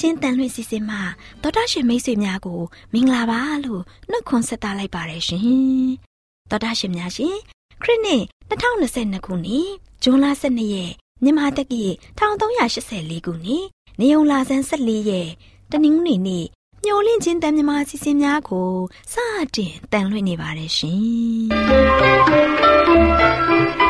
AWR မျော်လင့်ခြင်းတန်လွင့်စီစဉ်မှာတော်တာရှင်မိတ်ဆွေများကို မင်္ဂလာပါလို့နှုတ်ခွန်းဆက်သလိုက်ပါတယ်ရှင်။တော်တာရှင်များရှင်ခရစ်နှစ်2022ခုနှစ်ဇွန်လ12ရက်မြန်မာတက္ကီ1384ခုနှစ်နေုံလာဆန်း14ရက်တနင်္ဂနွေနေ့မျော်လင့်ခြင်းတန်မြမာစီစဉ်များကိုစတင်တန်လွင့်နေပါတယ်ရှင်။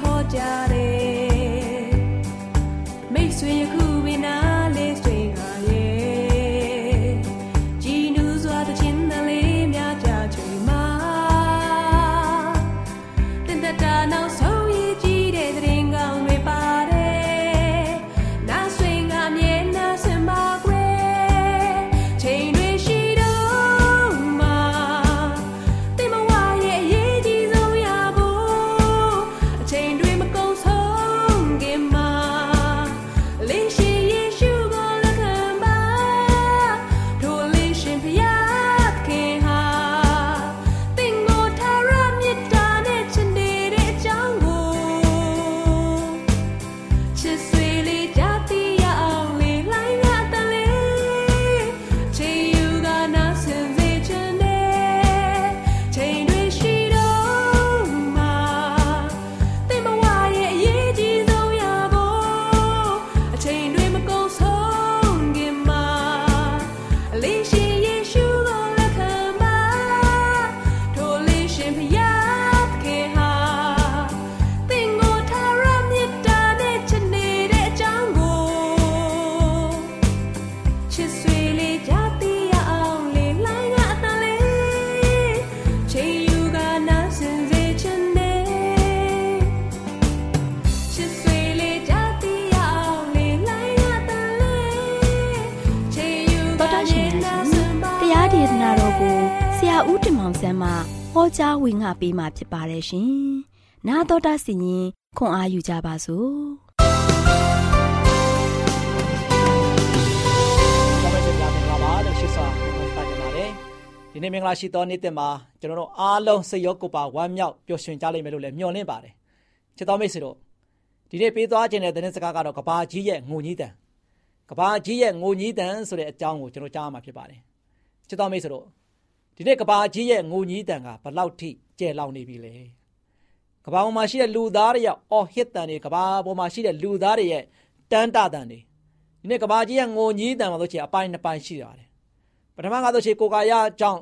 ဟောကြား ဝင်ငါပေးมาဖြစ်ပါတယ်ရှင်။နာတော်တာစီရင်ခွန်အားယူကြပါစို့။နေ့မင်္ဂလာရှိသောနေ့တင်မှာကျွန်တော်တို့အားလုံးစိတ်ရောကိုယ်ပါဝမ်းမြောက်ပျော်ရွှင်ကြလိမ့်မယ်လို့လည်းမျှော်လင့်ပါတယ်ချစ်တော်မိတ်ဆွေတို့ဒီနေ့ပေးသွားခြင်းတဲ့သတင်းစကားကတော့ကဘာကြီးရဲ့ငိုကြီးတန်ကဘာကြီးရဲ့ငိုကြီးတန်ဆိုတဲ့အကြောင်းကိုကျွန်တော်ကြားမှာဖြစ်ပါတယ်ချစ်တော်မိတ်ဆွေတို့ ဒီနေ့ကဘာကြီးရဲ့ငိုကြီးတန်ကဘလောက်ထိကျဲလောင်နေပြီလဲကဘာပေါ်မှာရှိတဲ့လူသားတွေရဲ့အော်ဟစ်တန်တွေကဘာပေါ်မှာရှိတဲ့လူသားတွေရဲ့တန်တတန်တွေဒီနေ့ကဘာကြီးရဲ့ငိုကြီးတန်မှာဆိုချင်အပိုင်းနှစ်ပိုင်းရှိပါတယ်ပထမကတော့ချေကိုကာယအကြောင်း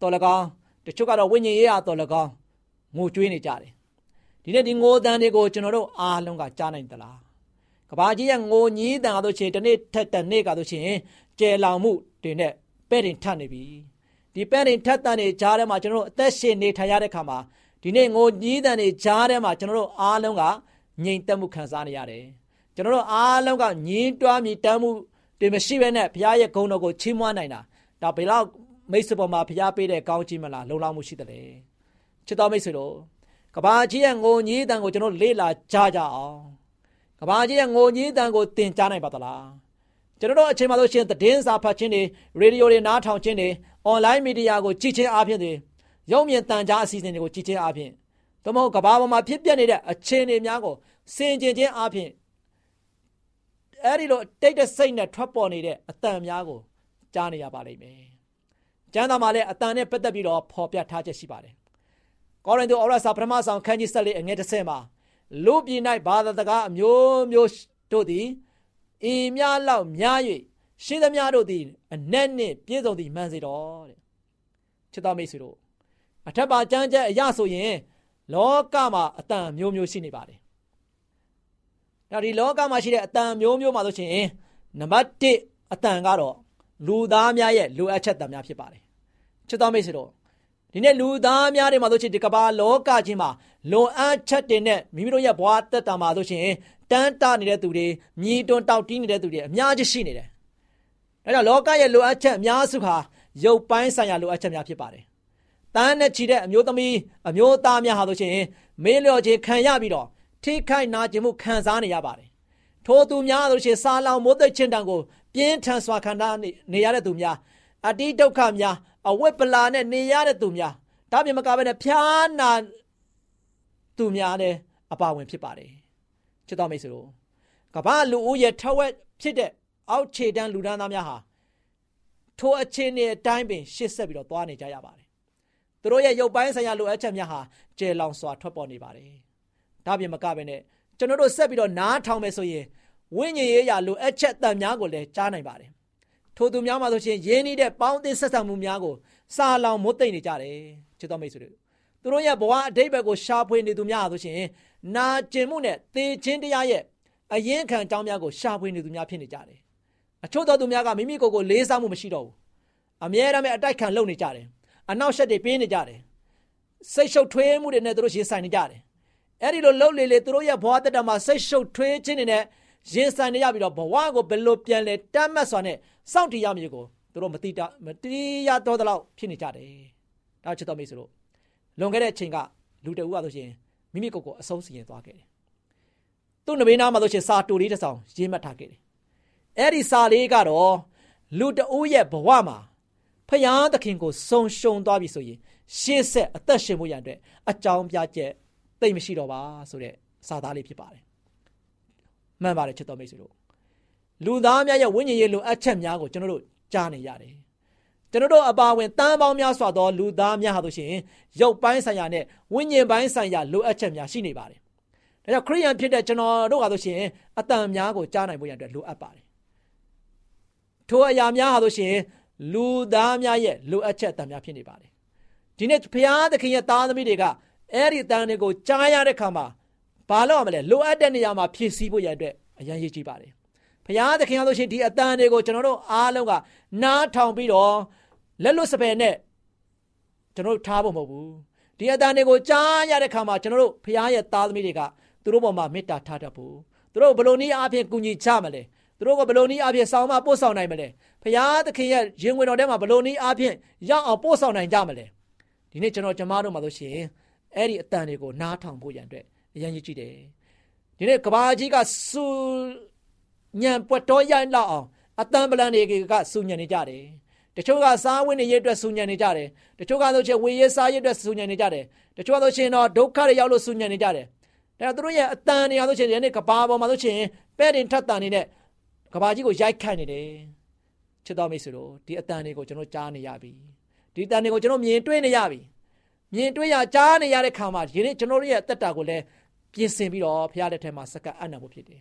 တော်လကောင်းတချို့ကတော့ဝိညာဉ်ရေးအတော်လကောင်းငိုကြွေးနေကြတယ်ဒီနေ့ဒီငိုတန်တွေကိုကျွန်တော်တို့အားလုံးကကြားနိုင်သလားကဘာကြီးရဲ့ငိုညည်းတန်ကတော့ချေတနေ့ထက်တနေ့ကတော့ချင်ကျဲလောင်မှုတွေနဲ့ပဲ့တင်ထပ်နေပြီ ဒီပဲ့တင်ထပ်တန်နေကြားထဲမှာကျွန်တော်တို့အသက်ရှင်နေထိုင်ရတဲ့ခါမှာဒီနေ့ငိုညည်းတန်တွေကြားထဲမှာကျွန်တော်တို့အားလုံးကငြိမ်သက်မှုခံစားနေရတယ်ကျွန်တော်တို့အားလုံးကညင်းတွားမြည်တမ်းမှုတွေမရှိဘဲနဲ့ဘုရားရဲ့ဂုဏ်တော်ကိုချီးမွမ်းနိုင်တာဒါဘယ်လောက်မိတ်ဆွေပေါ်မှာဘုရားပေးတဲ့ကောင်းချီးမလားလုံလောက်မှုရှိတယ်လေချစ်တော်မိတ်ဆွေတို့ကဘာကြီးရဲ့ငိုညည်းတန်ကိုကျွန်တော်လေ့လာကြကြအောင်ကဘာကြီးရဲ့ငိုညည်းတန်ကိုသင်ကြားနိုင်ပါသလားကျွန်တော်တို့အချိန်မှလို့ရှိရင်သတင်းစာဖတ်ခြင်းတွေရေဒီယိုတွေနားထောင်ခြင်းတွေ အွန်လိုင်းမီဒီယာကိုကြည့်ခြင်းအပြင်တွေရုပ်မြင်သံကြားအစီအစဉ်တွေကိုကြည့်ခြင်းအပြင်သို့မဟုတ်ကဘာပေါ်မှာဖြစ်ပျက်နေတဲ့အခြေအနေများကိုစင်ကြင်ခြင်းအပြင်အဲ့ဒီလိုတိတ်တဲ့စိတ်နဲ့ထွက်ပေါ်နေတဲ့အတန်များကိုကြားနေရပါလိမ့်မယ်ကျမ်းစာမှာလည်းအတန်နဲ့ပတ်သက်ပြီးတော့ဖော်ပြထားချက်ရှိပါတယ်။ကောရိန္သုဩရစာပထမဆောင်ခန်းကြီး၁၄အငယ်30မှာလူပြည်၌ဘာသာတကားအမျိုးမျိုးတို့သည်အင်းများလောက်များ၍ ရှင်းသမျှတို့သည်အနက်နှင့်ပြည့်စုံသည်မှန်စေတော်တဲ့။ချစ်တော်မိတ်ဆွေတို့အထက်ပါကြမ်းကြက်အရဆိုရင် လောကမှာအတန်မျိုးမျိုးရှိနေပါတယ်။ဒါဒီလောကမှာရှိတဲ့အတန်မျိုးမျိုးမှာဆိုရှင်နံပါတ်1အတန်ကတော့လူသားများရဲ့လိုအပ်ချက်တများဖြစ်ပါတယ်ချစ်တော်မိတ်ဆွေတို့ဒီနေ့လူသားများတွေမှာဆိုရှင်ဒီကမ္ဘာလောကကြီးမှာလွန်အပ်ချက်တွေနဲ့မိမိတို့ရဲ့ဘဝတက်တာမှာဆိုရှင်တန်းတနေတဲ့သူတွေမြည်တွန်းတောက်တီးနေတဲ့သူတွေအများကြီးရှိနေတယ်။ အဲဒါလောကရဲ့လိုအပ်ချက်အများစုဟာရုပ်ပိုင်းဆိုင်ရာလိုအပ်ချက်များဖြစ်ပါတယ်။တန်းနဲ့ချီတဲ့အမျိုးသမီးအမျိုးသားများဟာဆိုရှင်မေးလျော်ခြင်းခံရပြီးတော့ထိခိုက်နာကျင်မှုခံစားနေရပါတယ်။ထိုသူများဆိုရှင်စာလောင်မိုးသိချင်းတံကိုပြင်းထန်စွာခံစားနေရတဲ့သူများအတိဒုက္ခများအဝတ်ပလာနဲ့နေရတဲ့သူများဒါပြင်မကဘဲနဲ့ဖျားနာသူများလည်းအပါဝင်ဖြစ်ပါတယ်ချစ်တော်မိတ်ဆွေတို့ကမ္ဘာလူဦးရဲ့ထဝက်ဖြစ်တဲ့ အောက်ခြေတန်းလူဒန်းသားများဟာထိုအခြေအနေအတိုင်းပင်ရှေ့ဆက်ပြီးတော့သွားနေကြရပါတယ်သူတို့ရဲ့ရုပ်ပိုင်းဆိုင်ရာလိုအပ်ချက်များဟာကျေလောင်စွာထွက်ပေါ်နေပါတယ်ဒါပြင်မကဘဲနဲ့ကျွန်တော်တို့ဆက်ပြီးတော့နားထောင်မယ်ဆိုရင်ဝိညာဉ်ရေးရာလိုအပ်ချက်တန်များကိုလည်းကြားနိုင်ပါတယ်ထိုသူများမှာဆိုရှင်ရင်းနှီးတဲ့ပေါင်းသင်းဆက်ဆံမှုများကိုစာလောင်မွတ်သိမ့်နေကြတယ်ချစ်တော်မိတ်ဆွေတို့သူတို့ရဲ့ဘဝအတိတ်ဘက်ကိုရှာဖွေနေသူများဆိုရှင်နာကျင်မှုနဲ့သေခြင်းတရားရဲ့အရင်ခံအကြောင်းများကိုရှာဖွေနေသူများဖြစ်နေကြတယ် အချို့သောသူများကမိမိကိုယ်ကိုလေးစားမှုမရှိတော့ဘူးအမြဲတမ်းအတိုက်ခံလုပ်နေကြတယ်အနောက်ရှက်တွေပေးနေကြတယ်စိတ်ရှုပ်ထွေးမှုတွေနဲ့သူတို့ရင်ဆိုင်နေကြတယ်အဲ့ဒီလိုလှုပ်လေလေသူတို့ရဲ့ဘဝတက်တာမှာစိတ်ရှုပ်ထွေးခြင်းတွေနဲ့ရင်ဆိုင်နေရပြီးတော့ဘဝကိုဘယ်လိုပြန်လဲတတ်မှတ်စွာနဲ့စောင့်တည်ရမည်ကိုသူတို့မတိတမတိရတော့တဲ့လောက်ဖြစ်နေကြတယ်။ဒါချစ်တော်မိတ်ဆွေတို့လွန်ခဲ့တဲ့အချိန်ကလူတအူကဆိုရှင်မိမိကိုယ်ကိုအဆုံးစီရင်သွားခဲ့တယ်။သူ့နဘေးနားမှာဆိုရှင်စာတူလေးတစ်ဆောင်ရေးမှတ်ထားခဲ့တယ်။ အဲ့ဒီစာလေးကတော့လူတအူရဲ့ဘဝမှာဖယားသခင်ကိုဆုံရှုံသွားပြီဆိုရင်ရှေ့ဆက်အသက်ရှင်ဖို့ရန်အတွက်အကြောင်းပြချက်သိမရှိတော့ပါဆိုတဲ့စာသားလေးဖြစ်ပါတယ်မှန်ပါတယ်ချစ်တော်မိတ်ဆွေတို့လူသားများရဲ့ဝိညာဉ်ရေးလိုအပ်ချက်များကိုကျွန်တော်တို့ကြားနေရတယ်ကျွန်တော်တို့အပါဝင်တန်ပေါင်းများစွာသောလူသားများဟာဆိုရှင်ရုပ်ပိုင်းဆိုင်ရာနဲ့ဝိညာဉ်ပိုင်းဆိုင်ရာလိုအပ်ချက်များရှိနေပါတယ်ဒါကြောင့်ခရိယန်ဖြစ်တဲ့ကျွန်တော်တို့ဟာဆိုရှင်အတန်များကိုကြားနိုင်ဖို့ရတဲ့လိုအပ်ပါတယ် ထိုအရာများဟာဆိုရှင်လူသားများရဲ့လိုအပ်ချက်အတန်များဖြစ်နေပါတယ်ဒီနေ့ဘုရားသခင်ရဲ့သားသမီးတွေကအဲ့ဒီအတန်တွေကိုကြားရတဲ့ခါမှာဘာလို့ရမလဲလိုအပ်တဲ့နေရာမှာဖြည့်ဆည်းဖို့ရတဲ့အတွက်အရန်ရည်ကြည့်ပါတယ်ဘုရားသခင်အားလို့ရှိရင်ဒီအတန်တွေကိုကျွန်တော်တို့အားလုံးကနားထောင်ပြီးတော့လက်လွတ်စပယ်နဲ့ကျွန်တော်တို့ထားဖို့မဟုတ်ဘူးဒီအတန်တွေကိုကြားရတဲ့ခါမှာကျွန်တော်တို့ဘုရားရဲ့သားသမီးတွေကသူတို့ပေါ်မှာမေတ္တာထားတတ်ဖို့သူတို့ဘယ်လိုနည်းအားဖြင့်ကူညီချမလဲသူ တို့ကဘယ်လိုနည်းအားဖြင့်ဆောင်မပို့ဆောင်နိုင်မလဲဘုရားသခင်ရဲ့ရင်ဝင်တော်ထဲမှာဘယ်လိုနည်းအားဖြင့်ရောက်အောင်ပို့ဆောင်နိုင်ကြမလဲဒီနေ့ကျွန်တော်ကျမတို့မှာလို့ရှိရင်အဲ့ဒီအတန်တွေကိုနားထောင်ဖို့ရန်အတွက်အရင်ကြီးကြည့်တယ်ဒီနေ့ကဘာကြီးကစူညံပွက်တော်ရိုက်လောက်အောင်အတန်ပလန်တွေကစူညံနေကြတယ်တချို့ကစားဝတ်နေရေးအတွက်ဆူညံနေကြတယ်တချို့ကဆိုချင်ဝေရေးစားရေးအတွက်ဆူညံနေကြတယ်တချို့ကဆိုချင်တော့ဒုက္ခတွေရောက်လို့ဆူညံနေကြတယ်ဒါသူတို့ရဲ့အတန်တွေအောင်ဆိုချင်ဒီနေ့ကဘာပေါ်မှာဆိုချင်ပဲ့တင်ထက်တန်နေတဲ့ ကဘာကြီးကိုရိုက်ခတ်နေတယ်ချစ်တော်မိတ်ဆွေတို့ဒီအတန်တွေကိုကျွန်တော်ကြားနေရပြီဒီအတန်တွေကိုကျွန်တော်မြင်တွေ့နေရပြီမြင်တွေ့ရကြားနေရတဲ့ခါမှာဒီနေ့ကျွန်တော်တို့ရဲ့အသက်တာကိုလည်းပြင်ဆင်ပြီးတော့ဖခင်လက်ထက်မှာစက္ကအနံ့ဖို့ဖြစ်တယ်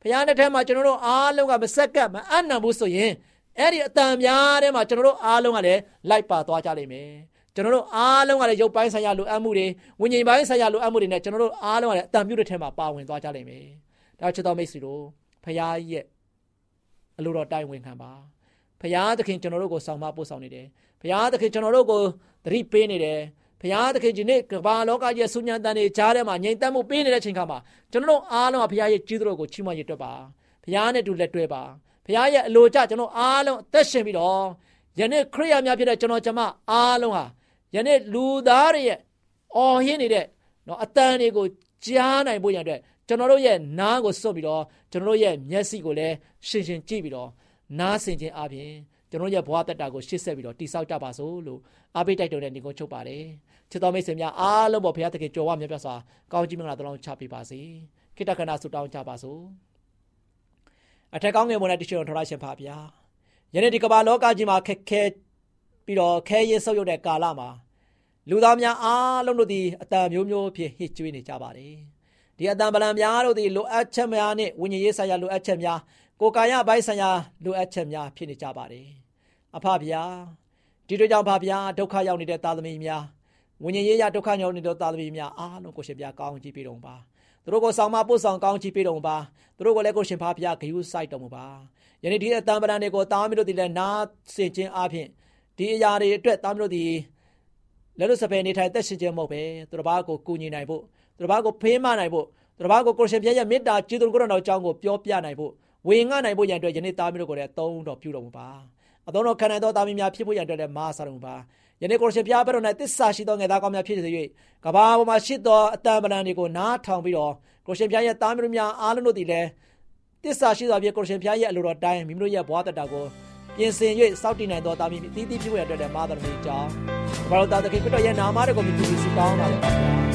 ဖခင်လက်ထက်မှာကျွန်တော်တို့အားလုံးကမစက္ကပ်မအနံ့ဘူးဆိုရင်အဲ့ဒီအတန်များထဲမှာကျွန်တော်တို့အားလုံးကလည်းလိုက်ပါသွားကြလိမ့်မယ်ကျွန်တော်တို့အားလုံးကလည်းရုပ်ပိုင်းဆိုင်ရာလိုအပ်မှုတွေဝိညာဉ်ပိုင်းဆိုင်ရာလိုအပ်မှုတွေနဲ့ကျွန်တော်တို့အားလုံးကလည်းအတန်ပြုတဲ့ထဲမှာပါဝင်သွားကြလိမ့်မယ်ဒါချစ်တော်မိတ်ဆွေတို့ဖခင်ရဲ့ အလိုတော်တိုင်ဝင်ခံပါဖခင်သခင်ကျွန်တော်တို့ကိုဆောင်မပို့ဆောင်နေတယ်ဖခင်သခင်ကျွန်တော်တို့ကိုသတိပေးနေတယ်ဖခင်သခင်ဒီနေ့ကမ္ဘာလောကကြီးရဲ့ဆုညံတန်တွေကြားထဲမှာငြိမ်သက်မှုပေးနေတဲ့ချိန်ခါမှာကျွန်တော်တို့အားလုံးကဖခင်ရဲ့ကြီးတော်ကိုချီးမွမ်းရတွက်ပါဖခင်နဲ့တူလက်တွဲပါဖခင်ရဲ့အလိုကြကျွန်တော်အားလုံးအသက်ရှင်ပြီးတော့ယနေ့ခရိယာများဖြစ်တဲ့ကျွန်တော်ကျမအားလုံးဟာယနေ့လူသားတွေရဲ့အော်ဟင်းနေတဲ့နော်အတန်တွေကိုကြားနိုင်ဖို့ရတဲ့ ကျွန်တော်တို့ရဲ့နားကိုစွတ်ပြီးတော့ကျွန်တော်တို့ရဲ့မျက်စိကိုလည်းရှင်းရှင်းကြည့်ပြီးတော့နားဆင်ခြင်းအပြင်ကျွန်တော်ရဲ့ဘဝတက်တာကိုရှေ့ဆက်ပြီးတော့တိဆောက်ကြပါစို့လို့အားပေးတိုက်တွန်းတဲ့ညီကုန်းချုပ်ပါတယ်ချစ်တော်မိတ်ဆွေများအားလုံးပေါ်ဘုရားသခင်ကြွယ်ဝမြတ်ပြစွာကောင်းကြီးမင်္ဂလာတောင်းချပေးပါစေခိတ္တခဏဆုတောင်းကြပါစို့အထက်ကောင်းငယ်ပေါ်၌တချို့ထော်ရရှင်ပါဗျာယနေ့ဒီကမ္ဘာလောကကြီးမှာခက်ခဲပြီးတော့ခဲရင်ဆုပ်ယုပ်တဲ့ကာလမှာလူသားများအားလုံးတို့သည်အတန်မျိုးမျိုးဖြင့်ဟစ်ကြွေးနေကြပါတယ် ဒီအတန်ပလံများတို့သည်လိုအပ်ချက်များနဲ့ဝိညာဉ်ရေးဆိုင်ရာလိုအပ်ချက်များကိုယ်ကာယဘိုင်းဆိုင်ရာလိုအပ်ချက်များဖြစ်နေကြပါတယ်အဖဗျာဒီတို့ကြောင့်ဖဗျာဒုက္ခရောက်နေတဲ့သားသမီးများဝိညာဉ်ရေးရဒုက္ခရောက်နေတဲ့သားသမီးများအားလုံးကိုရှင်ပြကောင်းကြည့်ပေးတော်ပါသူတို့ကိုဆောင်မပို့ဆောင်ကောင်းကြည့်ပေးတော်ပါသူတို့ကိုလည်းကိုရှင်ဖဗျာဂယုစိုက်တော်မူပါယနေ့ဒီအတန်ပလံတွေကိုတားမီတို့ဒီလည်းနားဆင်ခြင်းအပြင်ဒီအရာတွေအတွက်တားမီတို့ဒီလက်လို့စပယ်နေထိုင်သက်ရှင်ခြင်းမဟုတ်ပဲသူတို့ဘာကိုကူညီနိုင်ဖို့ သူတို့ဘာကိုဖေးမနိုင်ဖို့သူတို့ဘာကိုကိုရှင်ပြရဲ့မေတ္တာကျေးဇူးကိုရောတော်အကြောင်းကိုပြောပြနိုင်ဖို့ဝေငှနိုင်ဖို့ရန်အတွက်ယနေ့သားမျိုးတို့ကိုလည်းသုံးတော်ပြုတော်မူပါအသောတော်ခံနိုင်သောသားမီးများဖြစ်ဖို့ရန်အတွက်လည်းမာဆာတော်မူပါယနေ့ကိုရှင်ပြဘက်တော်၌တစ္ဆာရှိသောငယ်သားကောင်းများဖြစ်စေ၍ကဘာပေါ်မှာရှိသောအတန်ပလန်တွေကိုနားထောင်ပြီးတော့ကိုရှင်ပြရဲ့သားမျိုးများအားလုံးတို့သည်လည်းတစ္ဆာရှိသောဖြစ်ကိုရှင်ပြရဲ့အလိုတော်တိုင်းမိမိတို့ရဲ့ဘဝတတကိုပြင်ဆင်၍စောင့်တည်နိုင်သောသားမီးအသီးသီးဖြစ်ဖို့ရန်အတွက်လည်းမာတော်မူကြောင်းဘာလို့သားသခင်ခရစ်တော်ရဲ့နာမတော်ကိုမြည်ပြီးဆုတောင်းပါလေပါ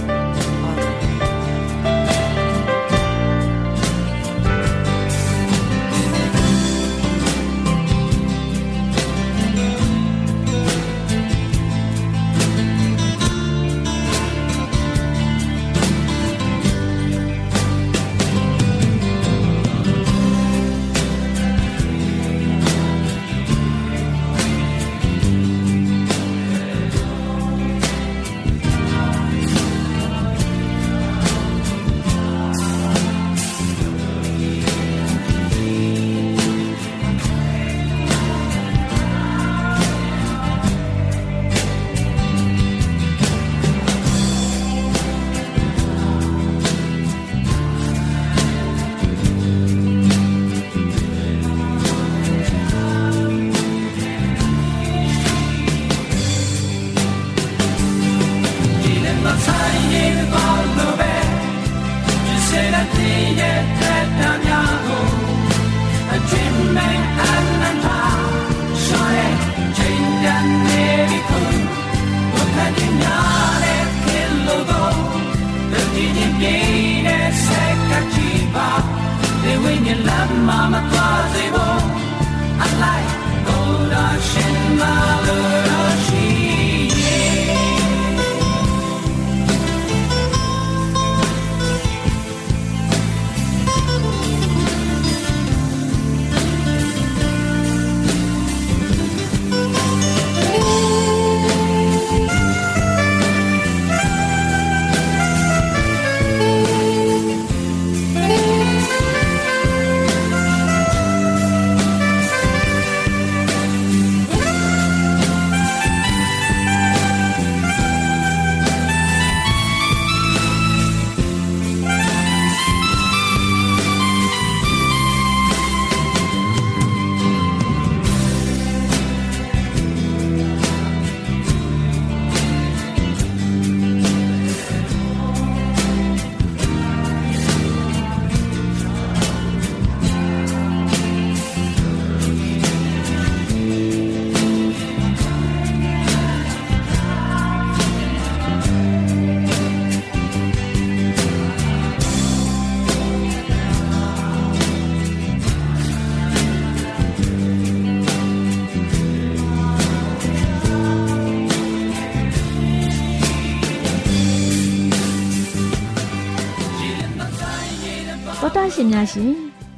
ရှင်များရှင်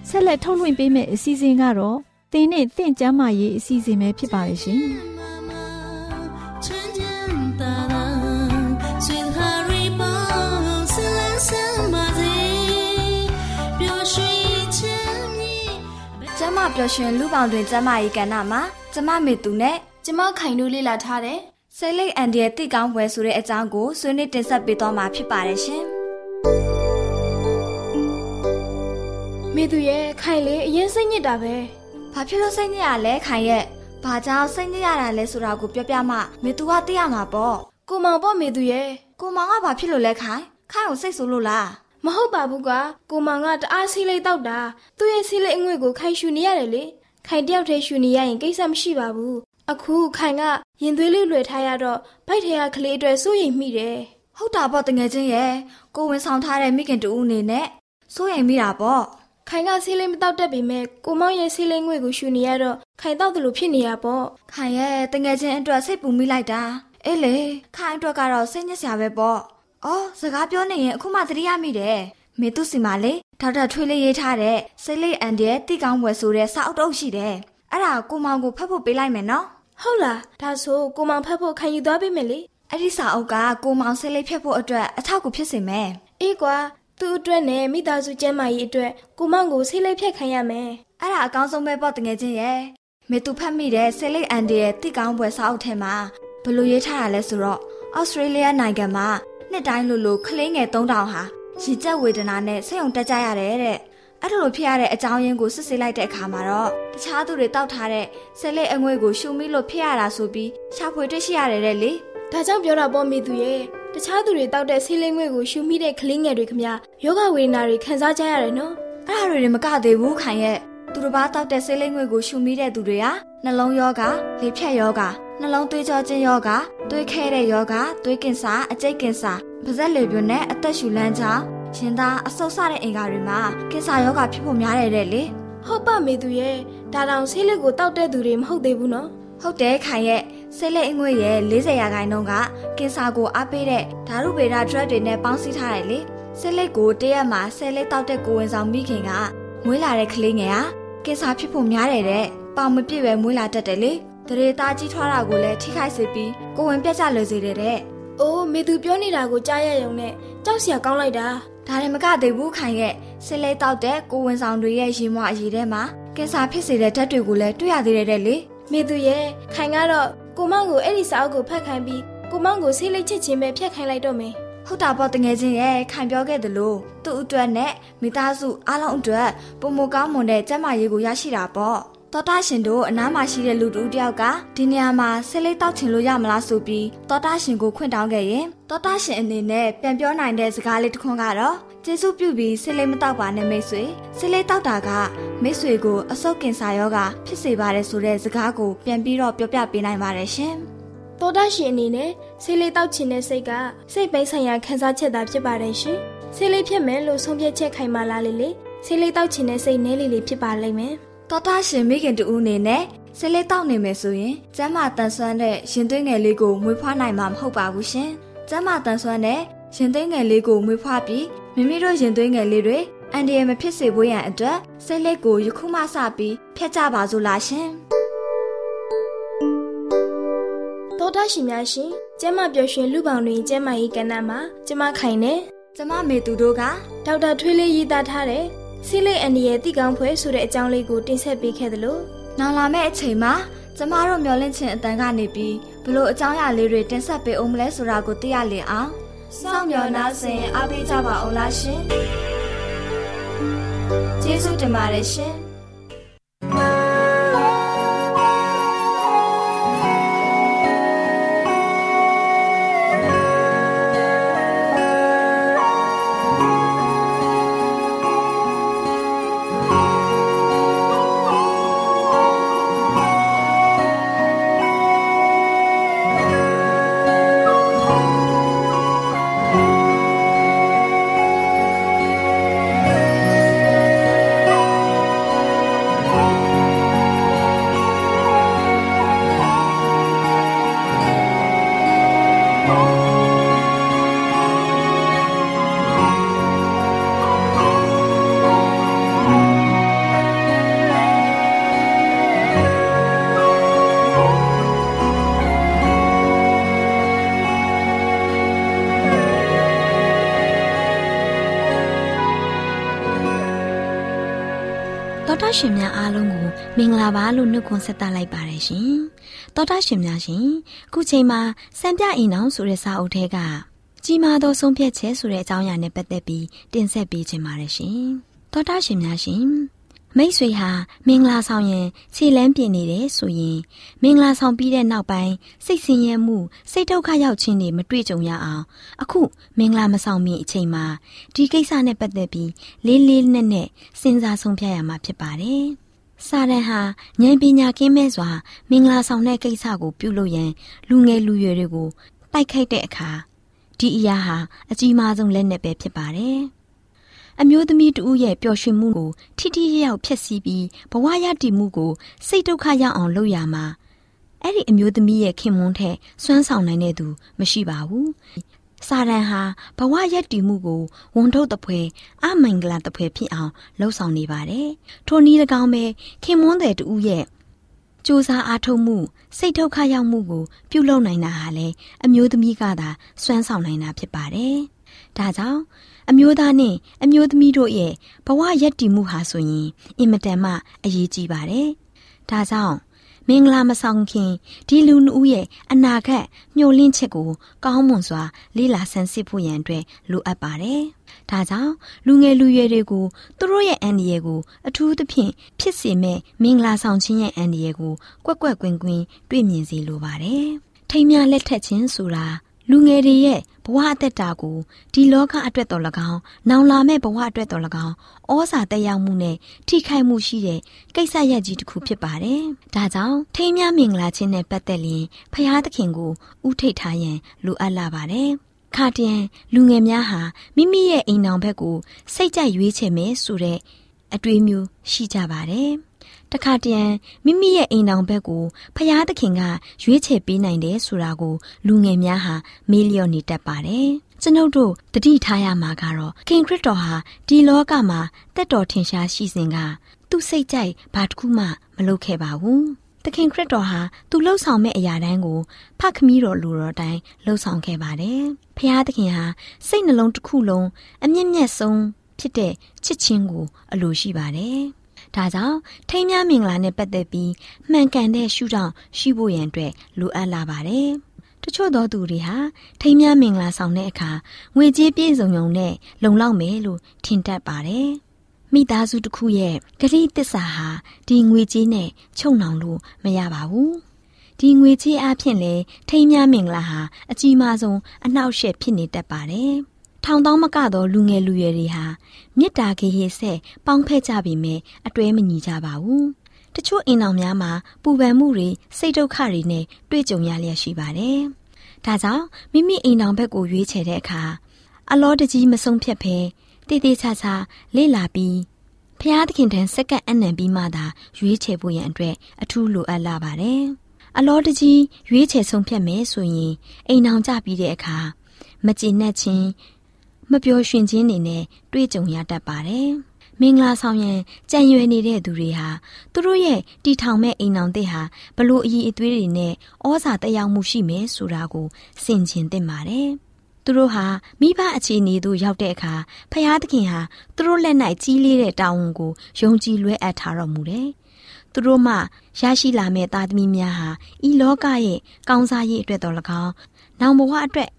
ဆက်လက်ထုတ်လွှင့်ပေးမယ့်အစီအစဉ်ကတော့တင်းနဲ့တင့်ကျမ်းမာရေးအစီအစဉ်ပဲဖြစ်ပါလိမ့်ရှင်ကျမပျော်ရွှင်လူပေါင်းတွင်ကျမ၏ကဏ္ဍမှာကျမမေသူနဲ့ကျမခိုင်တို့လေ့လာထားတဲ့ဆေးလိပ်အန်ဒီရဲ့တိကောင်းပွဲဆိုတဲ့အကြောင်းကိုဆွေးနွေးတင်ဆက်ပေးသွားမှာဖြစ်ပါတယ်ရှင်။ မေသူရဲ့ခိုင်လေအရင်စိတ်ညစ်တာပဲဘာဖြစ်လို့စိတ်ညစ်ရလဲခိုင်ရဲ့ဘာကြောင့်စိတ်ညစ်ရတာလဲဆိုတာကိုပြောပြမှမေသူကသိရမှာပေါ့ကိုမောင်ပေါ့မေသူရဲ့ကိုမောင်ကဘာဖြစ်လို့လဲခိုင်ခိုင်ကိုစိတ်ဆိုးလို့လားမဟုတ်ပါဘူးကွာကိုမောင်ကတအားစီးလိတ်တောက်တာသူ့ရဲ့စီးလိတ်အငွေ့ကိုခိုင်ရှူနေရတယ်လေခိုင်တယောက်တည်းရှူနေရရင်ကိစ္စမရှိပါဘူးအခုခိုင်ကရင်သွေးလေးလွယ်ထားရတော့ဗိုက်ထဲကကလေးအတွက်စိုးရိမ်မိတယ်ဟုတ်တာပေါ့တငယ်ချင်းရဲ့ကိုဝင်ဆောင်ထားတဲ့မိခင်တူဦးအနေနဲ့စိုးရိမ်မိတာပေါ့ ခိုင်ကဆေးလေးမတောက်တတ်ပေမဲ့ကိုမောင်ရဲ့ဆေးလေးငွေကိုရှူနေရတော့ခိုင်တောက်တယ်လို့ဖြစ်နေရပေါ့ခိုင်ရဲ့တငယ်ချင်းအတွက်စိတ်ပူမိလိုက်တာအေးလေခိုင်အတွက်ကတော့စိတ်ညစ်စရာပဲပေါ့အော်စကားပြောနေရင်အခုမှသတိရမိတယ်မေသူစီမာလေဒေါက်တာထွေးလေးရေးထားတဲ့စိတ်လေးအန်တဲ့တိကောင်းဝယ်ဆိုတဲ့စာအုပ်တုပ်ရှိတယ်အဲ့ဒါကိုမောင်ကိုဖတ်ဖို့ပေးလိုက်မယ်နော်ဟုတ်လားဒါဆိုကိုမောင်ဖတ်ဖို့ခံယူသွားပေးမယ်လေအဲ့ဒီစာအုပ်ကကိုမောင်စိတ်လေးဖြတ်ဖို့အတွက်အထောက်အကူဖြစ်စေမယ်အေးကွာ သူ့အတွက်နဲ့မိသားစုကျန်းမာရေးအတွက်ကိုမောင်ကိုဆေးလေးဖြတ်ခိုင်းရမယ်။အဲ့ဒါအကောင်းဆုံးပဲပေါ့တကယ်ချင်းရဲ့။မေသူဖတ်မိတဲ့ဆေးလေးအန်ဒီရဲ့တိကောင်းပွဲစာအုပ်ထဲမှာဘလို့ရေးထားတာလဲဆိုတော့ဩစတြေးလျနိုင်ငံမှာနှစ်တိုင်းလိုလိုကလေးငယ်3000ဟာရည်ကြက်ဝေဒနာနဲ့ဆိတ်ုံတက်ကြရတယ်တဲ့။အဲ့လိုဖြစ်ရတဲ့အကြောင်းရင်းကိုစစ်ဆေးလိုက်တဲ့အခါမှာတော့တခြားသူတွေတောက်ထားတဲ့ဆေးလေးအငွေ့ကိုရှုမိလို့ဖြစ်ရတာဆိုပြီးရှာဖွေတွေ့ရှိရတယ်တဲ့လေ။ဒါကြောင့်ပြောတာပေါ့မိသူရဲ့ တခြားသူတွေတောက်တဲ့ဆေးလိမ်ငွေကိုရှူမိတဲ့ကလေးငယ်တွေခမယောဂဝေဒနာတွေခံစားကြရတယ်နော်အဲ့ဒါတွေမကသေးဘူးခိုင်ရဲ့သူတစ်ပါးတောက်တဲ့ဆေးလိမ်ငွေကိုရှူမိတဲ့သူတွေဟာနှလုံးယောဂလေဖြတ်ယောဂနှလုံးသွေးကြောခြင်းယောဂသွေးခဲတဲ့ယောဂသွေးကင်ဆာအကျိတ်ကင်ဆာပါးစပ်လေပြွန်းနဲ့အသက်ရှူလမ်းကြောင်းရင်သားအဆုတ်ဆတဲ့အင်္ဂါတွေမှာကင်ဆာယောဂဖြစ်ဖို့များတယ်တဲ့လေဟုတ်ပါမေသူရဲ့ဒါတောင်ဆေးလိပ်ကိုတောက်တဲ့သူတွေမဟုတ်သေးဘူးနော်ဟုတ်တယ်ခိုင်ရဲ့ ဆေးလိပ်အငွေ့ရဲ့40ရာခိုင်နှုန်းကကင်ဆာကိုအားပေးတဲ့ဓာတုဗေဒ drug တွေနဲ့ပေါင်းစည်းထားတယ်လေဆေးလိပ်ကိုတရက်မှာဆယ်လိပ်တောက်တဲ့ကိုဝင်ဆောင်မိခင်ကမွေးလာတဲ့ကလေးငယ်ဟာကင်ဆာဖြစ်ဖို့များတယ်တဲ့ပေါင်မပြည့်ပဲမွေးလာတတ်တယ်လေတရေသားကြီးထွားတာကိုလည်းထိခိုက်စေပြီးကိုဝင်ပြတ်ကျလွယ်စေတယ်တဲ့။အိုးမေသူပြောနေတာကိုကြားရရုံနဲ့ကြောက်စရာကောင်းလိုက်တာ။ဒါလည်းမကသေးဘူးခိုင်ရဲ့ဆစ်လေးတောက်တဲ့ကိုဝင်ဆောင်တွေရဲ့ရေမွအရည်ထဲမှာကင်ဆာဖြစ်စေတဲ့ဓာတ်တွေကိုလည်းတွေ့ရသေးတယ်တဲ့လေ။မေသူရဲ့ခိုင်ကတော့ ကိုမောင်ကိုအဲ့ဒီစာအုပ်ကိုဖတ်ခိုင်းပြီးကိုမောင်ကိုဆေးလိပ်ချစ်ချင်းပဲဖျက်ခိုင်းလိုက်တော့မယ်ဟုတ်တာပေါ့တငယ်ချင်းရဲ့ခံပြောခဲ့သလိုသူ့အတွက်နဲ့မိသားစုအားလုံးအတွက်ပုံမကောင်းမွန်တဲ့ကျန်းမာရေးကိုရရှိတာပေါ့တော်တာရှင်တို့အနားမှာရှိတဲ့လူတူတယောက်ကဒီနေရာမှာဆေးလိပ်တောက်ချင်လို့ရမလားဆိုပြီးတော်တာရှင်ကိုခွင့်တောင်းခဲ့ရင်တော်တာရှင်အနေနဲ့ပြန်ပြောနိုင်တဲ့စကားလေးတစ်ခွန်းကတော့ ကျေးဇူးပြုပြီးဆေးလိပ်မတောက်ပါနဲ့မိတ်ဆွေဆေးလိပ်တောက်တာကမိတ်ဆွေကိုအဆုတ်ကင်ဆာရောဂါဖြစ်စေပါတယ်ဆိုတဲ့စကားကိုပြန်ပြီးတော့ပြောပြပေးနိုင်ပါတယ်ရှင်တော်တာရှင်အနေနဲ့ဆေးလေးတောက်ချင်တဲ့စိတ်ကစိတ်ပိုင်းဆိုင်ရာခံစားချက်သာဖြစ်ပါတယ်ရှင်ဆေးလေးဖြစ်မယ်လို့ဆုံးဖြတ်ချက်ခိုင်မာလာလေလေဆေးလေးတောက်ချင်တဲ့စိတ်နဲလေးလေးဖြစ်ပါလိမ့်မယ်တော်တာရှင်မိခင်တူဦးအနေနဲ့ဆေးလေးတောက်နေမယ်ဆိုရင်ကျမ်းမာတန်ဆွမ်းတဲ့ရင်သွေးငယ်လေးကိုမွေးဖွားနိုင်မှာမဟုတ်ပါဘူးရှင်ကျမ်းမာတန်ဆွမ်းတဲ့ ရင်သွေးငယ်လေးကိုမွေးဖွားပြီးမိမိတို့ရင်သွေးငယ်လေးတွေအန်ဒီရမဖြစ်စေဖို့ရန်အတွက်ဆေးလေးကိုယခုမှစပြီးဖျက်ကြပါစို့လားရှင်တောတာရှင်များရှင်ကျမပျော်ရွှင်လူပေါင်းတွင်ကျမရေးကဏ္ဍမှာကျမခိုင်နေကျမမေသူတို့ကဒေါက်တာထွေးလေးရေးသားထားတဲ့ဆီလိတ်အန်ဒီရဲ့တိကောင်းဖွဲဆိုတဲ့အကြောင်းလေးကိုတင်ဆက်ပေးခဲ့သလိုနောက်လာမယ့်အချိန်မှာကျမတို့မျောလင့်ခြင်းအတန်ကနေပြီးဘလို့အကြောင်းအရာလေးတွေတင်ဆက်ပေးအောင်မလဲဆိုတာကိုသိရလင်အောင် စောင့်မျှော်နှားဆင်အားပေးကြပါအောင်လားရှင်ကျေးဇူးတင်ပါတယ်ရှင် ရှင်များအားလုံးကိုမင်္ဂလာပါလို့နှုတ်ခွန်းဆက်သလိုက်ပါတယ်ရှင်တောတာရှင်များရှင်အခုချိန်မှာစံပြအိမ်အောင်ဆိုတဲ့စာအုပ်ထဲကကြီးမားသောဆုံးဖြတ်ချက်ဆိုတဲ့အကြောင်းအရာနဲ့ပတ်သက်ပြီးတင်ဆက်ပေးချင်ပါတယ်ရှင်တောတာရှင်များရှင် မိတ်ဆွေဟာမင်္ဂလာဆောင်ရင်ခြေလန်းပြင်နေတယ်ဆိုရင်မင်္ဂလာဆောင်ပြီးတဲ့နောက်ပိုင်းစိတ်ဆင်းရဲမှုစိတ်ဒုက္ခရောက်ခြင်းတွေမတွေ့ကြုံရအောင်အခုမင်္ဂလာမဆောင်မီအချိန်မှာဒီကိစ္စနဲ့ပတ်သက်ပြီးလေးလေးနက်နက်စဉ်းစားဆုံးဖြတ်ရမှာဖြစ်ပါတယ်။စာရန်ဟာဉာဏ်ပညာကင်းမဲ့စွာ မင်္ဂလာဆောင်တဲ့ကိစ္စကိုပြုလုပ်ရန်လူငယ်လူရွယ်တွေကိုတိုက်ခိုက်တဲ့အခါဒီအရာဟာအကြီးမားဆုံးလက်နက်ပဲဖြစ်ပါတယ်။ အမျိုးသမီးတဦးရဲ့ပျော်ရွှင်မှုကိုထိထိရောက်ဖျက်ဆီးပြီးဘဝရတည်မှုကိုစိတ်ဒုက္ခရောက်အောင်လုပ်ရမှာအဲ့ဒီအမျိုးသမီးရဲ့ခင်မွန်းထက်စွမ်းဆောင်နိုင်တဲ့သူမရှိပါဘူး။စာရန်ဟာဘဝရက်တည်မှုကိုဝန်ထုတ်တပွဲအမင်္ဂလာတပွဲဖြစ်အောင်လှုံ့ဆော်နေပါတယ်။ထိုနည်း၎င်းပဲခင်မွန်းတဲ့တူရဲ့စူးစမ်းအားထုတ်မှုစိတ်ဒုက္ခရောက်မှုကို ပြုလုပ်နိုင်တာဟာလေအမျိုးသမီးကသာစွမ်းဆောင်နိုင်တာဖြစ်ပါတယ်။ဒါကြောင့် အမျိုးသားနဲ့အမျိုးသမီးတို့ရဲ့ဘဝရည်တည်မှုဟာဆိုရင်အင်မတန်မှအရေးကြီးပါတယ်။ဒါကြောင့်မင်္ဂလာမဆောင်ခင်ဒီလူနှုတ်ရဲ့အနာဂတ်မျှော်လင့်ချက်ကိုကောင်းမွန်စွာ လေ့လာဆန်းစစ်ဖို့ရန်အတွက်လိုအပ်ပါတယ်။ဒါကြောင့်လူငယ်လူရွယ်တွေကိုသူတို့ရဲ့အန္တရာယ်ကိုအထူးသဖြင့်ဖြစ်စေမဲ့မင်္ဂလာဆောင်ခြင်းရဲ့အန္တရာယ်ကိုကွက်ကွက်ကွင်းကွင်းတွေ့မြင်စေလိုပါတယ်။ထိမ်းများလက်ထက်ခြင်းဆိုတာ လူငယ်တွေရဲ့ဘဝအသက်တာကိုဒီလောကအတွက်တော်၎င်းနောင်လာမဲ့ဘဝအတွက်တော်၎င်းဩဇာတက်ရောက်မှုနဲ့ထိခိုက်မှုရှိတဲ့ကိစ္စရပ်ကြီးတစ်ခုဖြစ်ပါတယ်။ဒါကြောင့်ထိမ်းမြမင်္ဂလာခြင်းနဲ့ပတ်သက်ရင်ဖရာသခင်ကိုဥထိတ်ထားရန်လိုအပ်လာပါတယ်။ခါတည်းလူငယ်များဟာမိမိရဲ့အိမ်တော်ဘက်ကိုစိတ်ကြိုက်ရွေးချယ်မယ်ဆိုတဲ့အတွေးမျိုးရှိကြပါတယ်။ တခါတရံမိမိရဲ့အိမ်တော်ဘက်ကိုဖျားသခင်ကရွေးချယ်ပေးနိုင်တယ်ဆိုတာကိုလူငယ်များဟာမေးလျော့နေတတ်ပါတယ်။ကျွန်ုပ်တို့တတိထားရမှာကတော့ခင်ခရစ်တော်ဟာဒီလောကမှာတက်တော်ထင်ရှားရှိစဉ်ကသူ့စိတ်ကြိုက်ဘာတစ်ခုမှမလုပ်ခဲ့ပါဘူး။သခင်ခရစ်တော်ဟာသူလှုပ်ဆောင်မဲ့အရာတိုင်းကိုဖခမီးတော်လူတော်တိုင်းလှုပ်ဆောင်ခဲ့ပါတယ်။ဖျားသခင်ဟာစိတ်နှလုံးတစ်ခုလုံးအမြင့်မြတ်ဆုံးဖြစ်တဲ့ချစ်ချင်းကိုအလိုရှိပါတယ်။ ဒါကြောင့်ထိမ်းမြမင်္ဂလာနဲ့ပတ်သက်ပြီးမှန်ကန်တဲ့ရှုထောင့်ရှိဖို့ရန်အတွက်လိုအပ်လာပါတယ်။တချို့သောသူတွေဟာထိမ်းမြမင်္ဂလာဆောင်တဲ့အခါငွေကြေးပြည့်စုံုံနဲ့လုံလောက်မယ်လို့ထင်တတ်ပါတယ်။မိသားစုတစ်ခုရဲ့ဂတိတစ္ဆာဟာဒီငွေကြေးနဲ့ချုပ်နှောင်လို့မရပါဘူး။ဒီငွေကြေးအဖြစ်လဲထိမ်းမြမင်္ဂလာဟာအကြီးမားဆုံးအနှောက်အယှက်ဖြစ်နေတတ်ပါတယ်။ ထောင်သောမကသောလူငယ်လူရွယ်တွေဟာမေတ္တာခေဟေဆက်ပေါင်းဖက်ကြပြီမဲ့အတွဲမညီကြပါဘူး။တချို့အိမ်တော်များမှာပူပန်မှုတွေစိတ်ဒုက္ခတွေနဲ့တွေ့ကြုံရလျက်ရှိပါတယ်။ဒါကြောင့်မိမိအိမ်တော်ဘက်ကိုရွေးချယ်တဲ့အခါအလောတကြီးမဆုံးဖြတ်ဖဲတေးသေးချာချာလေ့လာပြီးဖျားသခင်ထံစက္ကန့်အနံပြီးမှသာရွေးချယ်ဖို့ရန်အတွက်အထူးလိုအပ်လာပါတယ်။အလောတကြီးရွေးချယ်ဆုံးဖြတ်မယ်ဆိုရင်အိမ်အောင်ကြပြီးတဲ့အခါမကျေနပ်ခြင်း မပျော်ရွှင်ခြင်းတွေနဲ့တွေ့ကြုံရတတ်ပါတယ်။မင်္ဂလာဆောင်ရန်ကြံရွယ်နေတဲ့သူတွေဟာသူတို့ရဲ့တီထောင်မဲ့အိမ်အောင်တဲ့ဟာဘလို့အည်အသွေးတွေနဲ့ဩဇာတက်ရောက်မှုရှိမယ်ဆိုတာကိုစင်ကျင်သင့်ပါတယ်။သူတို့ဟာမိဘအခြေအနေသို့ရောက်တဲ့အခါဖယားသခင်ဟာသူတို့လက်၌ကြီးလေးတဲ့တာဝန်ကိုယုံကြည်လွဲအပ်ထားတော်မူတယ်။သူတို့မှရရှိလာမဲ့သားသမီးများဟာဤလောကရဲ့ကောင်းစားရေးအတွက်တော်၎င်းနောင်ဘဝအတွက်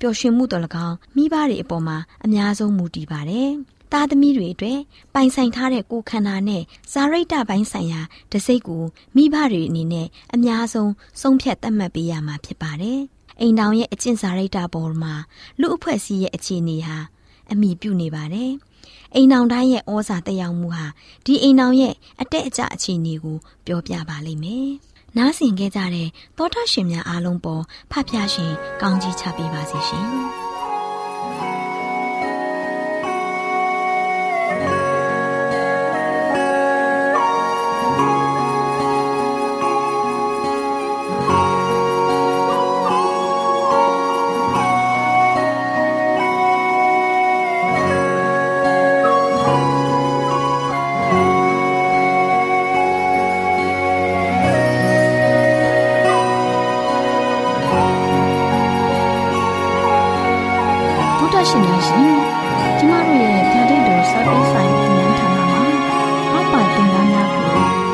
ပျော်ရွှင်မှုတော်၎င်းမိဘတွေအပေါ်မှာအများဆုံးမူတည်ပါတယ်။သားသမီးတွေအတွက်ပိုင်ဆိုင်ထားတဲ့ကိုယ်ခန္ဓာနဲ့ဇာရိတပိုင်းဆိုင်ရာတစိတ်ကိုမိဘတွေအနေနဲ့အများဆုံးဆုံးဖြတ်သတ်မှတ်ပေးရမှာဖြစ်ပါတယ်။အိမ်တောင်ရဲ့အကျင့်စာရိတ္တပေါ်မှာလူအဖွဲ့အစည်းရဲ့အခြေအနေဟာအမိပြုနေပါတယ်။အိမ်တောင်တိုင်းရဲ့ဩဇာတက်ရောက်မှုဟာဒီအိမ်တောင်ရဲ့အတက်အကျအခြေအနေကိုပြောပြပါလိမ့်မယ်။ နားဆင်ခဲ့ကြတဲ့သောတာရှင်များအားလုံးပေါ်ဖဖျားရှင်ကောင်းကြီးချပေးပါစေရှင်။ ရှင်။ကျမတို့ရဲ့ဓာတ်တော်စာပေဆိုင်တင်နန်းဌာနမှာအောက်ပါတင်ဒားများကို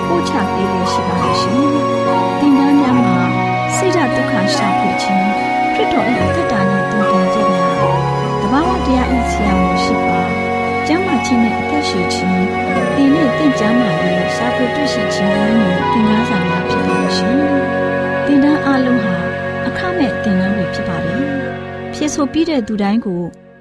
ပို့ချပေးလို့ရှိပါလိမ့်ရှင်။တင်ဒားများမှာဆိဒ္ဓတုခရှာဖွေခြင်းခရစ်တော်၏သက်တာနှင့်တူတည်ခြင်းများတဘာဝတရားဤဆရာမရှိပါ။ကျမ်းမာခြင်းနဲ့အသက်ရှိခြင်း၊သင်နဲ့တင့်ကြမှာလို့ရှာဖွေတွေ့ရှိခြင်းများနဲ့သင်ခန်းစာများဖြစ်ပါလိမ့်ရှင်။တင်ဒားအလုံးဟာအခမဲ့တင်နန်းတွေဖြစ်ပါတယ်။ဖြစ်ဆိုပြီးတဲ့သူတိုင်းကို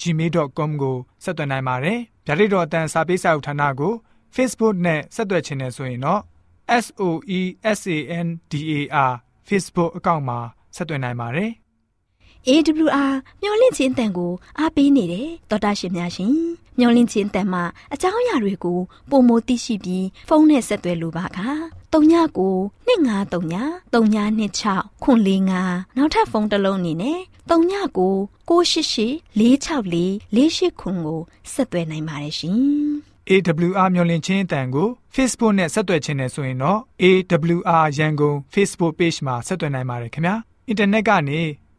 @gmail.com ကိုဆက်သွင်းနိုင်ပါတယ်။ဓာတိတော်အတန်းစာပေးစာဥထာဏာကို Facebook နဲ့ဆက်သွယ်ခြင်းနဲ့ဆိုရင်တော့ S O E S A N D A R Facebook အကောင့်မှာဆက်သွင်းနိုင်ပါတယ်။ AWR မျော်လင့်ခြင်းအတန်ကိုအားပေးနေတယ်တော်တာရှင်များရှင်မျော်လင့်ခြင်းအတန်မှာအကြောင်းအရာတွေကိုပုံမသိရှိပြီးဖုန်းနဲ့ဆက်သွယ်လိုပါက39 2939 3926ခွန်45နောက်ထပ်ဖုန်းတစ်လုံးအနေနဲ့39 688 464 48ခွန်ကိုဆက်သွယ်နိုင်ပါတယ်ရှင် AWR မျော်လင့်ခြင်းအတန်ကို Facebook နဲ့ဆက်သွယ်ခြင်းနဲ့ဆိုရင်တော့ AWR ရန်ကုန် Facebook Page မှာဆက်သွယ်နိုင်ပါတယ်ခင်ဗျာအင်တာနက်ကနေ